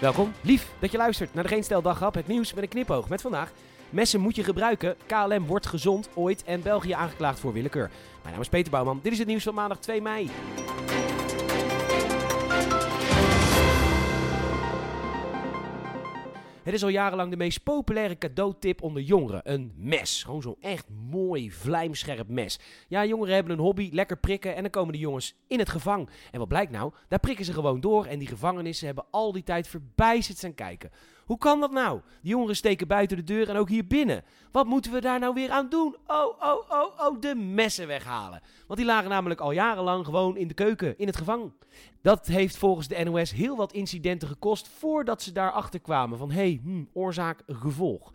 Welkom, lief dat je luistert naar de Geen Stel het nieuws met een knipoog. Met vandaag, messen moet je gebruiken, KLM wordt gezond ooit en België aangeklaagd voor willekeur. Mijn naam is Peter Bouwman, dit is het nieuws van maandag 2 mei. Het is al jarenlang de meest populaire cadeautip onder jongeren. Een mes. Gewoon zo'n echt mooi, vlijmscherp mes. Ja, jongeren hebben een hobby, lekker prikken en dan komen de jongens in het gevang. En wat blijkt nou? Daar prikken ze gewoon door en die gevangenissen hebben al die tijd verbijsterd zijn kijken. Hoe kan dat nou? Die jongeren steken buiten de deur en ook hier binnen. Wat moeten we daar nou weer aan doen? Oh, oh, oh, oh, de messen weghalen. Want die lagen namelijk al jarenlang gewoon in de keuken, in het gevang. Dat heeft volgens de NOS heel wat incidenten gekost voordat ze daarachter kwamen van hé, hey, hmm, oorzaak, gevolg.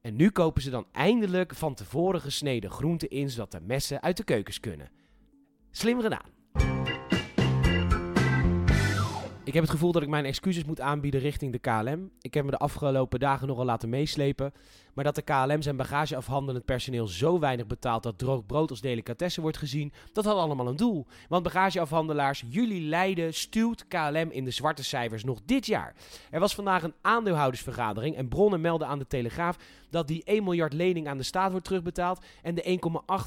En nu kopen ze dan eindelijk van tevoren gesneden groenten in zodat de messen uit de keukens kunnen. Slim gedaan. Ik heb het gevoel dat ik mijn excuses moet aanbieden richting de KLM. Ik heb me de afgelopen dagen nogal laten meeslepen. Maar dat de KLM zijn bagageafhandelend personeel zo weinig betaalt dat droog brood als delicatesse wordt gezien, dat had allemaal een doel. Want bagageafhandelaars, jullie lijden stuwt KLM in de zwarte cijfers nog dit jaar. Er was vandaag een aandeelhoudersvergadering en bronnen melden aan de Telegraaf dat die 1 miljard lening aan de staat wordt terugbetaald en de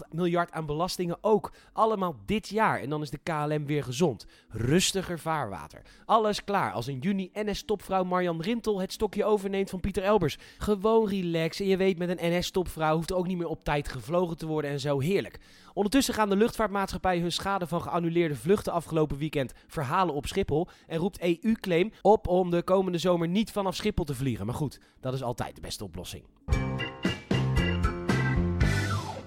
1,8 miljard aan belastingen ook. Allemaal dit jaar en dan is de KLM weer gezond. Rustiger vaarwater. Alles klaar als in juni NS-topvrouw Marjan Rintel het stokje overneemt van Pieter Elbers. Gewoon relax en je weet met een NS-topvrouw hoeft ook niet meer op tijd gevlogen te worden en zo heerlijk. Ondertussen gaan de luchtvaartmaatschappijen hun schade van geannuleerde vluchten afgelopen weekend verhalen op Schiphol. En roept EU-claim op om de komende zomer niet vanaf Schiphol te vliegen. Maar goed, dat is altijd de beste oplossing.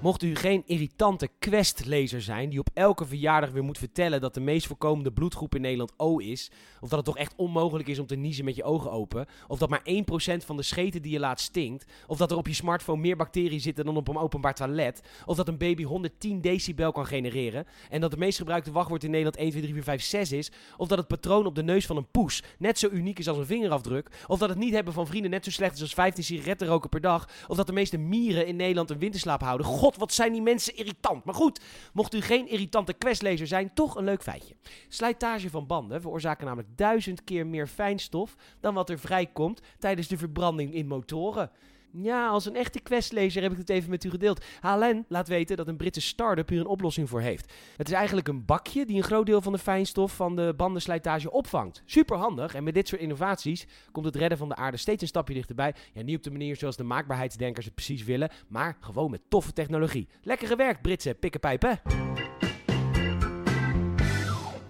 Mocht u geen irritante questlezer zijn die op elke verjaardag weer moet vertellen dat de meest voorkomende bloedgroep in Nederland O is, of dat het toch echt onmogelijk is om te niezen met je ogen open, of dat maar 1% van de scheten die je laat stinkt, of dat er op je smartphone meer bacteriën zitten dan op een openbaar toilet, of dat een baby 110 decibel kan genereren, en dat de meest gebruikte wachtwoord in Nederland 1, 2, 3, 4, 5, 6 is, of dat het patroon op de neus van een poes net zo uniek is als een vingerafdruk, of dat het niet hebben van vrienden net zo slecht is als 15 sigaretten roken per dag, of dat de meeste mieren in Nederland een winterslaap houden. Wat zijn die mensen irritant. Maar goed, mocht u geen irritante questlezer zijn, toch een leuk feitje. Slijtage van banden veroorzaken namelijk duizend keer meer fijnstof dan wat er vrijkomt tijdens de verbranding in motoren. Ja, als een echte questlezer heb ik het even met u gedeeld. HLN laat weten dat een Britse start-up hier een oplossing voor heeft. Het is eigenlijk een bakje die een groot deel van de fijnstof van de bandenslijtage opvangt. Super handig en met dit soort innovaties komt het redden van de aarde steeds een stapje dichterbij. Ja, niet op de manier zoals de maakbaarheidsdenkers het precies willen, maar gewoon met toffe technologie. Lekker gewerkt, Britse pikkenpijpen.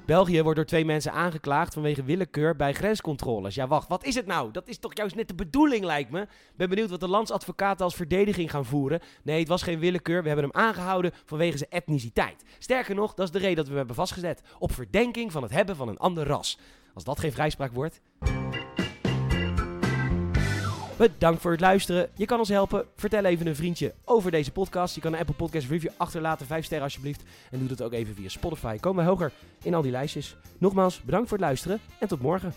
België wordt door twee mensen aangeklaagd vanwege willekeur bij grenscontroles. Ja, wacht, wat is het nou? Dat is toch juist net de bedoeling, lijkt me. Ben benieuwd wat de landsadvocaten als verdediging gaan voeren. Nee, het was geen willekeur. We hebben hem aangehouden vanwege zijn etniciteit. Sterker nog, dat is de reden dat we hem hebben vastgezet. Op verdenking van het hebben van een ander ras. Als dat geen vrijspraak wordt. Bedankt voor het luisteren. Je kan ons helpen. Vertel even een vriendje over deze podcast. Je kan een Apple Podcast review achterlaten. Vijf sterren alsjeblieft. En doe dat ook even via Spotify. Komen we hoger in al die lijstjes. Nogmaals, bedankt voor het luisteren en tot morgen.